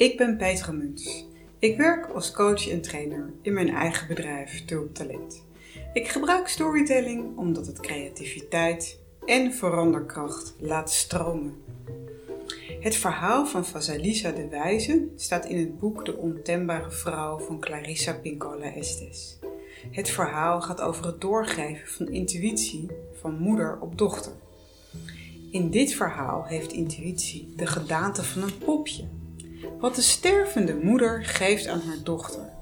Ik ben Petra Muns. Ik werk als coach en trainer in mijn eigen bedrijf Tulp Talent. Ik gebruik storytelling omdat het creativiteit en veranderkracht laat stromen. Het verhaal van Vasalisa de Wijze staat in het boek De Ontembare Vrouw van Clarissa Pincola Estes. Het verhaal gaat over het doorgeven van intuïtie van moeder op dochter. In dit verhaal heeft intuïtie de gedaante van een popje, wat de stervende moeder geeft aan haar dochter.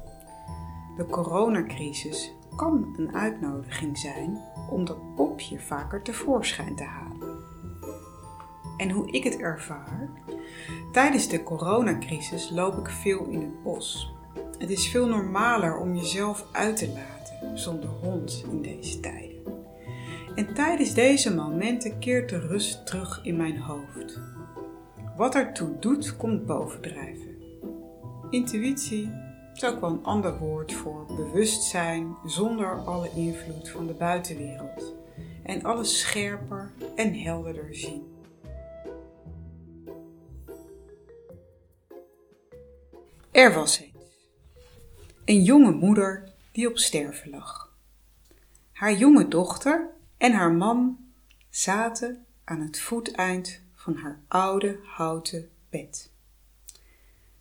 De coronacrisis kan een uitnodiging zijn om dat popje vaker tevoorschijn te halen. En hoe ik het ervaar, tijdens de coronacrisis loop ik veel in het bos. Het is veel normaler om jezelf uit te laten zonder hond in deze tijden. En tijdens deze momenten keert de rust terug in mijn hoofd. Wat ertoe doet, komt bovendrijven. Intuïtie is ook wel een ander woord voor bewustzijn zonder alle invloed van de buitenwereld. En alles scherper en helderder zien. Er was eens een jonge moeder die op sterven lag. Haar jonge dochter en haar man zaten aan het voeteind van haar oude houten bed.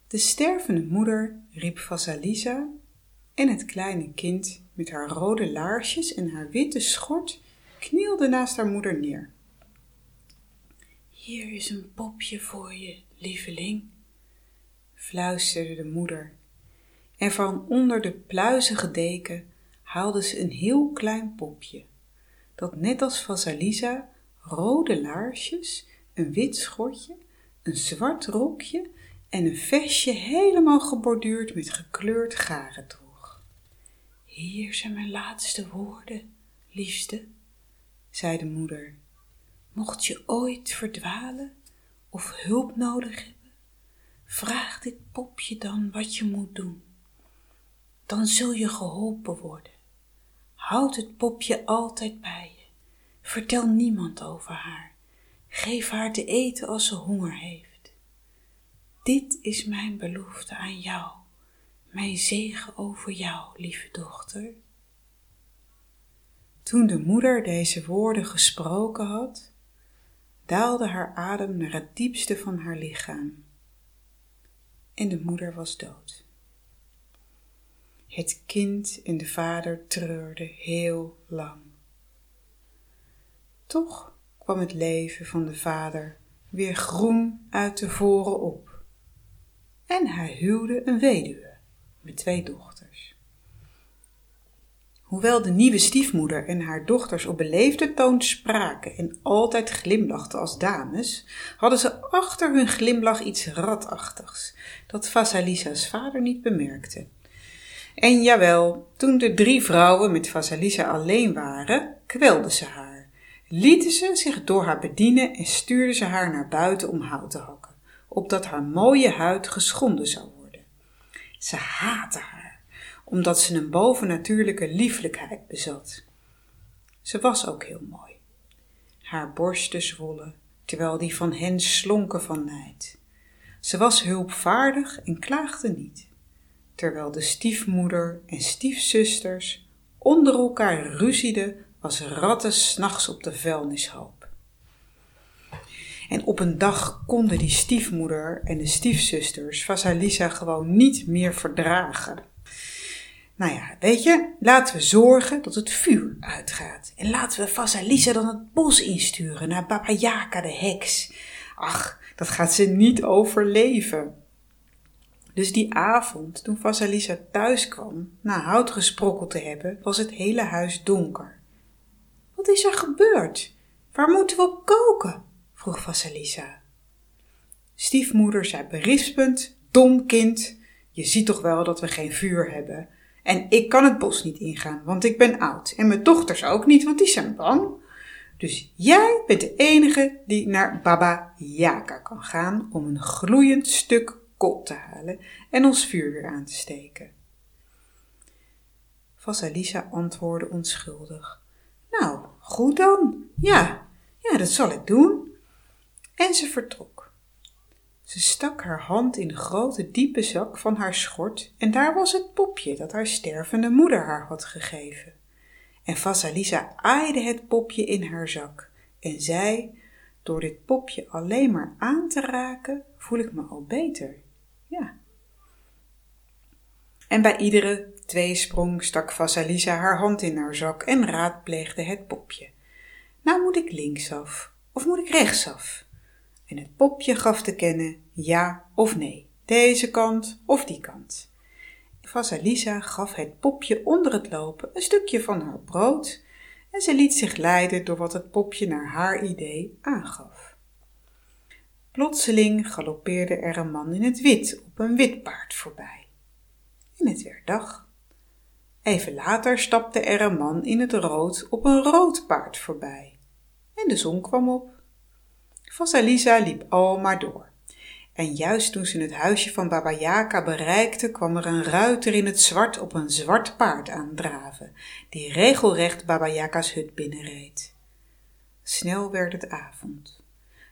De stervende moeder riep Vasalisa en het kleine kind met haar rode laarsjes en haar witte schort knielde naast haar moeder neer. Hier is een popje voor je, lieveling, fluisterde de moeder, en van onder de pluizige deken haalde ze een heel klein popje, dat net als Vasalisa rode laarsjes, een wit schortje, een zwart rokje en een vestje helemaal geborduurd met gekleurd garen droeg. Hier zijn mijn laatste woorden, liefste, zei de moeder. Mocht je ooit verdwalen of hulp nodig hebben, vraag dit popje dan wat je moet doen. Dan zul je geholpen worden. Houd het popje altijd bij je. Vertel niemand over haar. Geef haar te eten als ze honger heeft. Dit is mijn belofte aan jou, mijn zegen over jou, lieve dochter. Toen de moeder deze woorden gesproken had, daalde haar adem naar het diepste van haar lichaam. En de moeder was dood. Het kind en de vader treurden heel lang. Toch kwam het leven van de vader weer groen uit tevoren op. En hij huwde een weduwe met twee dochters. Hoewel de nieuwe stiefmoeder en haar dochters op beleefde toon spraken en altijd glimlachten als dames, hadden ze achter hun glimlach iets ratachtigs, dat Vasalisa's vader niet bemerkte. En jawel, toen de drie vrouwen met Vasalisa alleen waren, kwelden ze haar lieten ze zich door haar bedienen en stuurden ze haar naar buiten om hout te hakken, opdat haar mooie huid geschonden zou worden. Ze haatte haar, omdat ze een bovennatuurlijke lieflijkheid bezat. Ze was ook heel mooi. Haar borsten zwollen, terwijl die van hen slonken van nijd. Ze was hulpvaardig en klaagde niet, terwijl de stiefmoeder en stiefzusters onder elkaar ruzieden als ratten s'nachts op de vuilnishoop. En op een dag konden die stiefmoeder en de stiefzusters Vasalisa gewoon niet meer verdragen. Nou ja, weet je, laten we zorgen dat het vuur uitgaat. En laten we Vasalisa dan het bos insturen naar Baba de heks. Ach, dat gaat ze niet overleven. Dus die avond, toen Vasalisa thuis kwam, na hout gesprokkeld te hebben, was het hele huis donker. Wat is er gebeurd? Waar moeten we op koken? vroeg Vasalisa. Stiefmoeder zei berispend, dom kind, je ziet toch wel dat we geen vuur hebben. En ik kan het bos niet ingaan, want ik ben oud. En mijn dochters ook niet, want die zijn bang. Dus jij bent de enige die naar Baba Yaga kan gaan om een gloeiend stuk kool te halen en ons vuur weer aan te steken. Vasalisa antwoordde onschuldig. Nou, goed dan. Ja, ja, dat zal ik doen. En ze vertrok. Ze stak haar hand in de grote diepe zak van haar schort en daar was het popje dat haar stervende moeder haar had gegeven. En Vasalisa aaide het popje in haar zak en zei, door dit popje alleen maar aan te raken, voel ik me al beter. Ja. En bij iedere tweesprong stak Vasalisa haar hand in haar zak en raadpleegde het popje. Nou moet ik linksaf of moet ik rechtsaf? En het popje gaf te kennen ja of nee, deze kant of die kant. Vasalisa gaf het popje onder het lopen een stukje van haar brood en ze liet zich leiden door wat het popje naar haar idee aangaf. Plotseling galoppeerde er een man in het wit op een wit paard voorbij. En het werd dag. Even later stapte er een man in het rood op een rood paard voorbij. En de zon kwam op. Vasalisa liep al maar door. En juist toen ze het huisje van Baba Yaga bereikte, kwam er een ruiter in het zwart op een zwart paard aandraven, die regelrecht Baba Yaga's hut binnenreed. Snel werd het avond.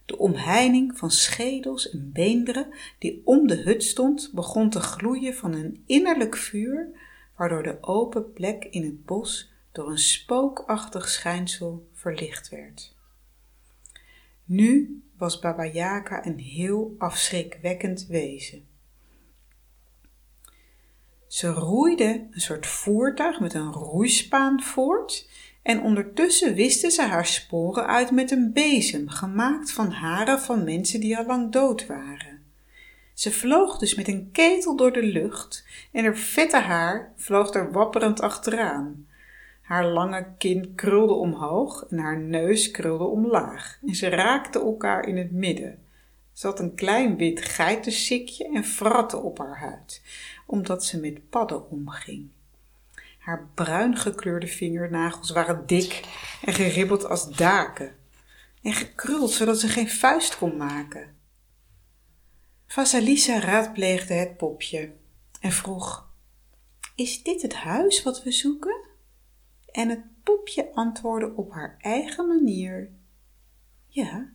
De omheining van schedels en beenderen die om de hut stond, begon te gloeien van een innerlijk vuur, waardoor de open plek in het bos door een spookachtig schijnsel verlicht werd. Nu was Baba Yaga een heel afschrikwekkend wezen. Ze roeide een soort voertuig met een roeispaan voort en ondertussen wisten ze haar sporen uit met een bezem, gemaakt van haren van mensen die al lang dood waren. Ze vloog dus met een ketel door de lucht en haar vette haar vloog er wapperend achteraan. Haar lange kin krulde omhoog en haar neus krulde omlaag en ze raakten elkaar in het midden. Ze had een klein wit geitensikje en fratte op haar huid, omdat ze met padden omging. Haar bruin gekleurde vingernagels waren dik en geribbeld als daken en gekruld zodat ze geen vuist kon maken. Vasalisa raadpleegde het popje en vroeg: Is dit het huis wat we zoeken? En het popje antwoordde op haar eigen manier: Ja,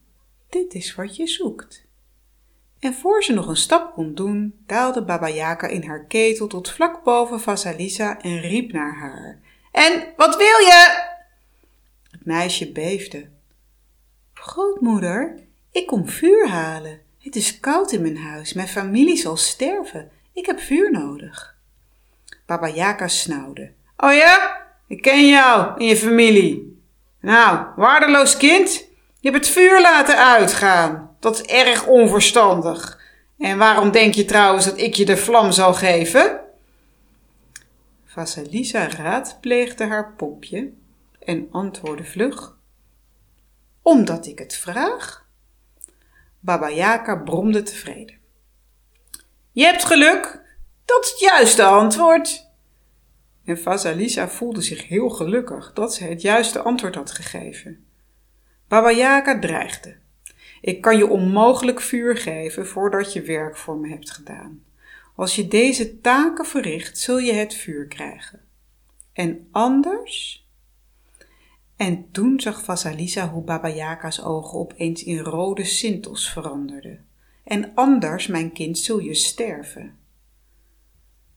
dit is wat je zoekt. En voor ze nog een stap kon doen, daalde Baba Yaga in haar ketel tot vlak boven Vasalisa en riep naar haar. En wat wil je? Het meisje beefde. Grootmoeder, ik kom vuur halen. Het is koud in mijn huis. Mijn familie zal sterven. Ik heb vuur nodig. Baba Yaga snauwde. Oh ja? Ik ken jou en je familie. Nou, waardeloos kind, je hebt het vuur laten uitgaan. Dat is erg onverstandig. En waarom denk je trouwens dat ik je de vlam zal geven? Vasalisa raadpleegde haar popje en antwoordde vlug: Omdat ik het vraag. Baba Yaga bromde tevreden. Je hebt geluk, dat is het juiste antwoord. En Vasalisa voelde zich heel gelukkig dat ze het juiste antwoord had gegeven. Baba Yaga dreigde. Ik kan je onmogelijk vuur geven voordat je werk voor me hebt gedaan. Als je deze taken verricht, zul je het vuur krijgen. En anders? En toen zag Vasalisa hoe Baba Yaga's ogen opeens in rode sintels veranderden. En anders, mijn kind, zul je sterven.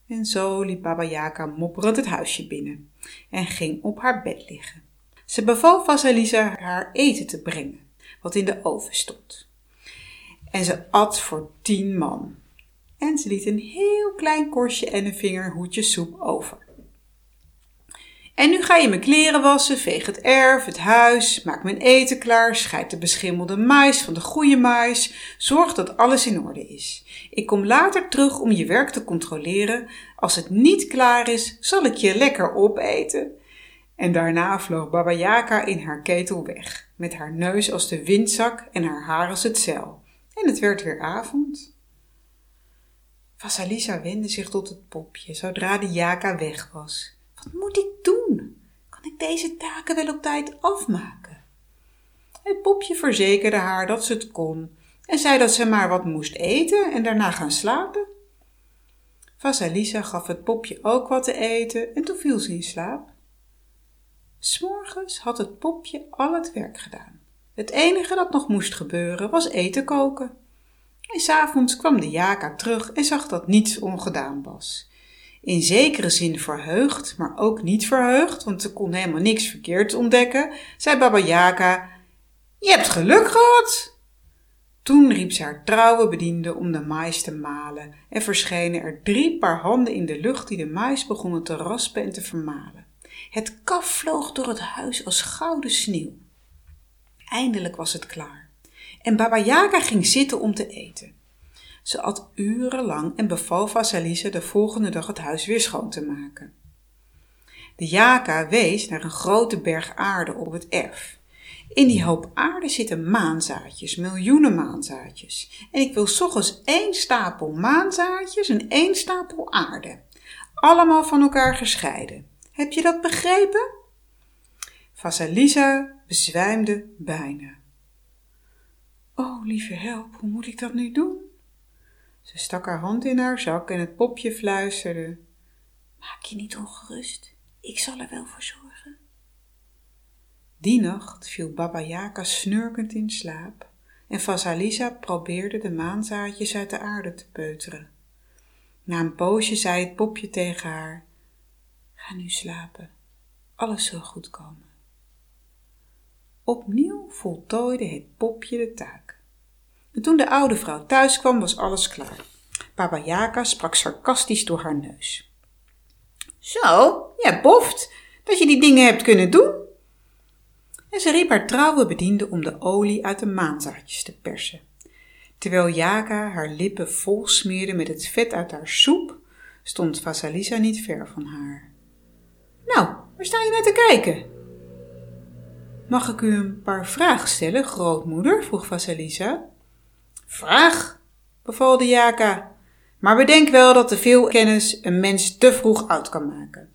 En zo liep Baba Yaga mopperend het huisje binnen en ging op haar bed liggen. Ze beval Vasalisa haar eten te brengen, wat in de oven stond. en ze at voor tien man. En ze liet een heel klein korstje en een vingerhoedje soep over. En nu ga je mijn kleren wassen, veeg het erf, het huis, maak mijn eten klaar, scheid de beschimmelde mais van de goede mais, zorg dat alles in orde is. Ik kom later terug om je werk te controleren. Als het niet klaar is, zal ik je lekker opeten. En daarna vloog Baba Yaga in haar ketel weg, met haar neus als de windzak en haar haar als het zeil. En het werd weer avond. Vasalisa wendde zich tot het popje zodra de Jaka weg was. Wat moet ik doen? Kan ik deze taken wel op tijd afmaken? Het popje verzekerde haar dat ze het kon en zei dat ze maar wat moest eten en daarna gaan slapen. Vasalisa gaf het popje ook wat te eten en toen viel ze in slaap. S'morgens had het popje al het werk gedaan. Het enige dat nog moest gebeuren was eten koken. En s'avonds kwam de Jaka terug en zag dat niets ongedaan was. In zekere zin verheugd, maar ook niet verheugd, want ze kon helemaal niks verkeerd ontdekken, zei Baba Jaka: Je hebt geluk gehad! Toen riep ze haar trouwe bediende om de mais te malen en verschenen er drie paar handen in de lucht die de mais begonnen te raspen en te vermalen. Het kaf vloog door het huis als gouden sneeuw. Eindelijk was het klaar. En Baba Yaga ging zitten om te eten. Ze at urenlang en beval Vasalisa de volgende dag het huis weer schoon te maken. De Jaka wees naar een grote berg aarde op het erf. In die hoop aarde zitten maanzaadjes, miljoenen maanzaadjes. En ik wil ochtends één stapel maanzaadjes en één stapel aarde. Allemaal van elkaar gescheiden. Heb je dat begrepen? Vasalisa bezwijmde bijna. Oh, lieve help, hoe moet ik dat nu doen? Ze stak haar hand in haar zak en het popje fluisterde: Maak je niet ongerust, ik zal er wel voor zorgen. Die nacht viel Baba Yaga snurkend in slaap en Vasalisa probeerde de maanzaadjes uit de aarde te peuteren. Na een poosje zei het popje tegen haar: Ga nu slapen, alles zal goed komen. Opnieuw voltooide het popje de taak. En toen de oude vrouw thuis kwam, was alles klaar. Baba Yaga sprak sarcastisch door haar neus. Zo, ja, boft dat je die dingen hebt kunnen doen. En ze riep haar trouwe bediende om de olie uit de maanzaadjes te persen. Terwijl Yaga haar lippen vol smeerde met het vet uit haar soep, stond Vasalisa niet ver van haar. Nou, waar sta je naar te kijken? Mag ik u een paar vragen stellen, grootmoeder? vroeg Vasalisa. Vraag, beval de Jaka, maar bedenk wel dat te veel kennis een mens te vroeg oud kan maken.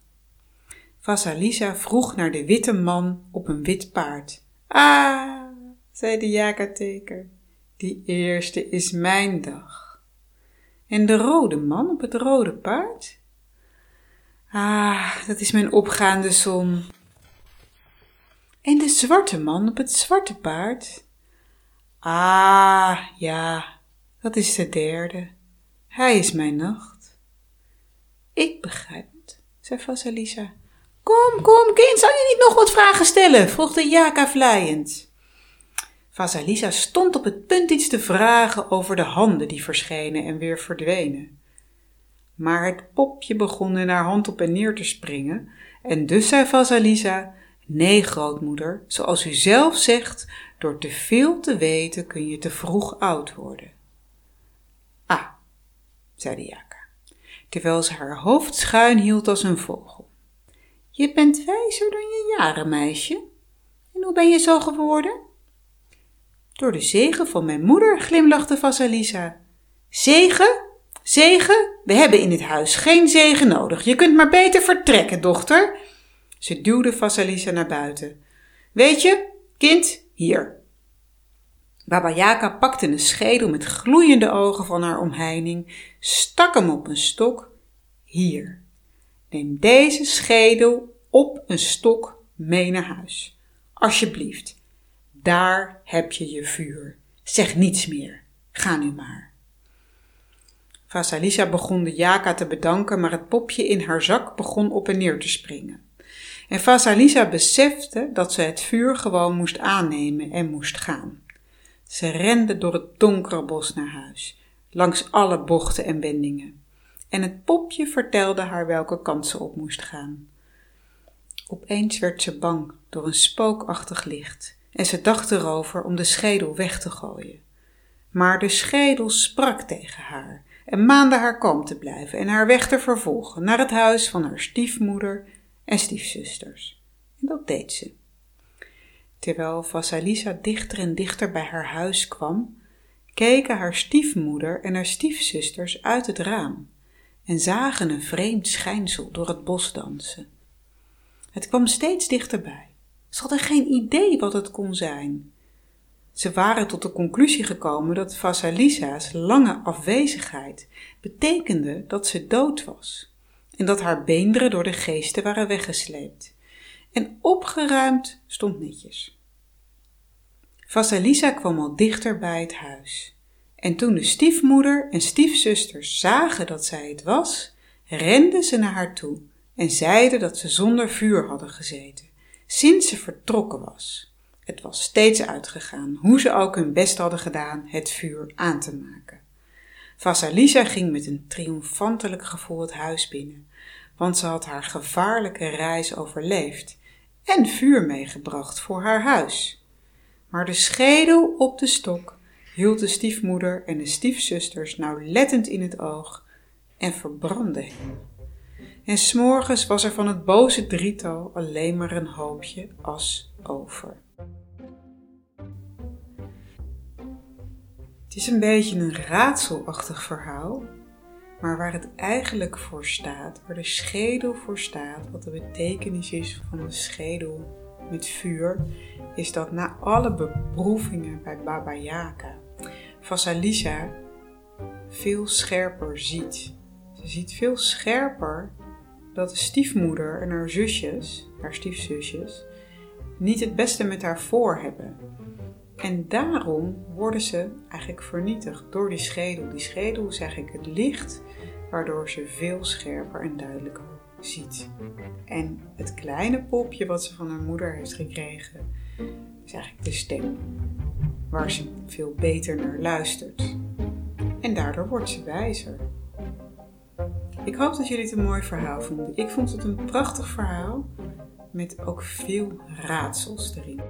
Vasalisa vroeg naar de witte man op een wit paard. Ah, zei de Jaka-teker, die eerste is mijn dag. En de rode man op het rode paard? Ah, dat is mijn opgaande zon. En de zwarte man op het zwarte paard? Ah, ja, dat is de derde. Hij is mijn nacht. Ik begrijp het, zei Vasalisa. Kom, kom, kind, zou je niet nog wat vragen stellen? vroeg de Jaka vlijend. Vasalisa stond op het punt iets te vragen over de handen die verschenen en weer verdwenen. Maar het popje begon in haar hand op en neer te springen, en dus zei Vasalisa: Nee, grootmoeder, zoals u zelf zegt, door te veel te weten kun je te vroeg oud worden. Ah, zei de Jaka, terwijl ze haar hoofd schuin hield als een vogel. Je bent wijzer dan je jaren, meisje. En hoe ben je zo geworden? Door de zegen van mijn moeder, glimlachte Vasalisa. Zegen? Zegen? We hebben in dit huis geen zegen nodig. Je kunt maar beter vertrekken, dochter. Ze duwde Vasalisa naar buiten. Weet je, kind, hier. Baba Yaga pakte een schedel met gloeiende ogen van haar omheining, stak hem op een stok. Hier, neem deze schedel op een stok mee naar huis. Alsjeblieft, daar heb je je vuur. Zeg niets meer. Ga nu maar. Vasalisa begon de Jaka te bedanken, maar het popje in haar zak begon op en neer te springen. En Vasalisa besefte dat ze het vuur gewoon moest aannemen en moest gaan. Ze rende door het donkere bos naar huis, langs alle bochten en wendingen. En het popje vertelde haar welke kant ze op moest gaan. Opeens werd ze bang door een spookachtig licht en ze dacht erover om de schedel weg te gooien. Maar de schedel sprak tegen haar en maande haar kalm te blijven en haar weg te vervolgen naar het huis van haar stiefmoeder en stiefzusters. En dat deed ze. Terwijl Vasalisa dichter en dichter bij haar huis kwam, keken haar stiefmoeder en haar stiefzusters uit het raam en zagen een vreemd schijnsel door het bos dansen. Het kwam steeds dichterbij. Ze hadden geen idee wat het kon zijn. Ze waren tot de conclusie gekomen dat Vasalisa's lange afwezigheid betekende dat ze dood was en dat haar beenderen door de geesten waren weggesleept. En opgeruimd stond netjes. Vasalisa kwam al dichter bij het huis. En toen de stiefmoeder en stiefzusters zagen dat zij het was, renden ze naar haar toe en zeiden dat ze zonder vuur hadden gezeten, sinds ze vertrokken was. Het was steeds uitgegaan, hoe ze ook hun best hadden gedaan het vuur aan te maken. Vasalisa ging met een triomfantelijk gevoel het huis binnen, want ze had haar gevaarlijke reis overleefd en vuur meegebracht voor haar huis. Maar de schedel op de stok hield de stiefmoeder en de stiefzusters nauwlettend in het oog en verbrandde hen. En s'morgens was er van het boze drietal alleen maar een hoopje as over. Het is een beetje een raadselachtig verhaal, maar waar het eigenlijk voor staat, waar de schedel voor staat, wat de betekenis is van de schedel met vuur, is dat na alle beproevingen bij Baba Yaga, Vasalisa veel scherper ziet. Ze ziet veel scherper dat de stiefmoeder en haar zusjes, haar stiefzusjes, niet het beste met haar voor hebben. En daarom worden ze eigenlijk vernietigd door die schedel. Die schedel is eigenlijk het licht waardoor ze veel scherper en duidelijker ziet. En het kleine popje wat ze van haar moeder heeft gekregen, is eigenlijk de stem waar ze veel beter naar luistert. En daardoor wordt ze wijzer. Ik hoop dat jullie het een mooi verhaal vonden. Ik vond het een prachtig verhaal met ook veel raadsels erin.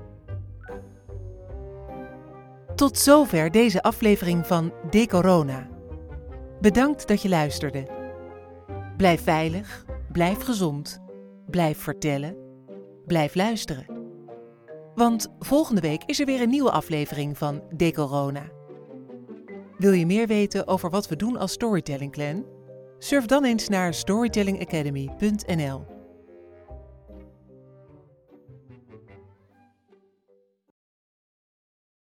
Tot zover deze aflevering van De Corona. Bedankt dat je luisterde. Blijf veilig, blijf gezond, blijf vertellen, blijf luisteren. Want volgende week is er weer een nieuwe aflevering van De Corona. Wil je meer weten over wat we doen als Storytelling Clan? Surf dan eens naar storytellingacademy.nl.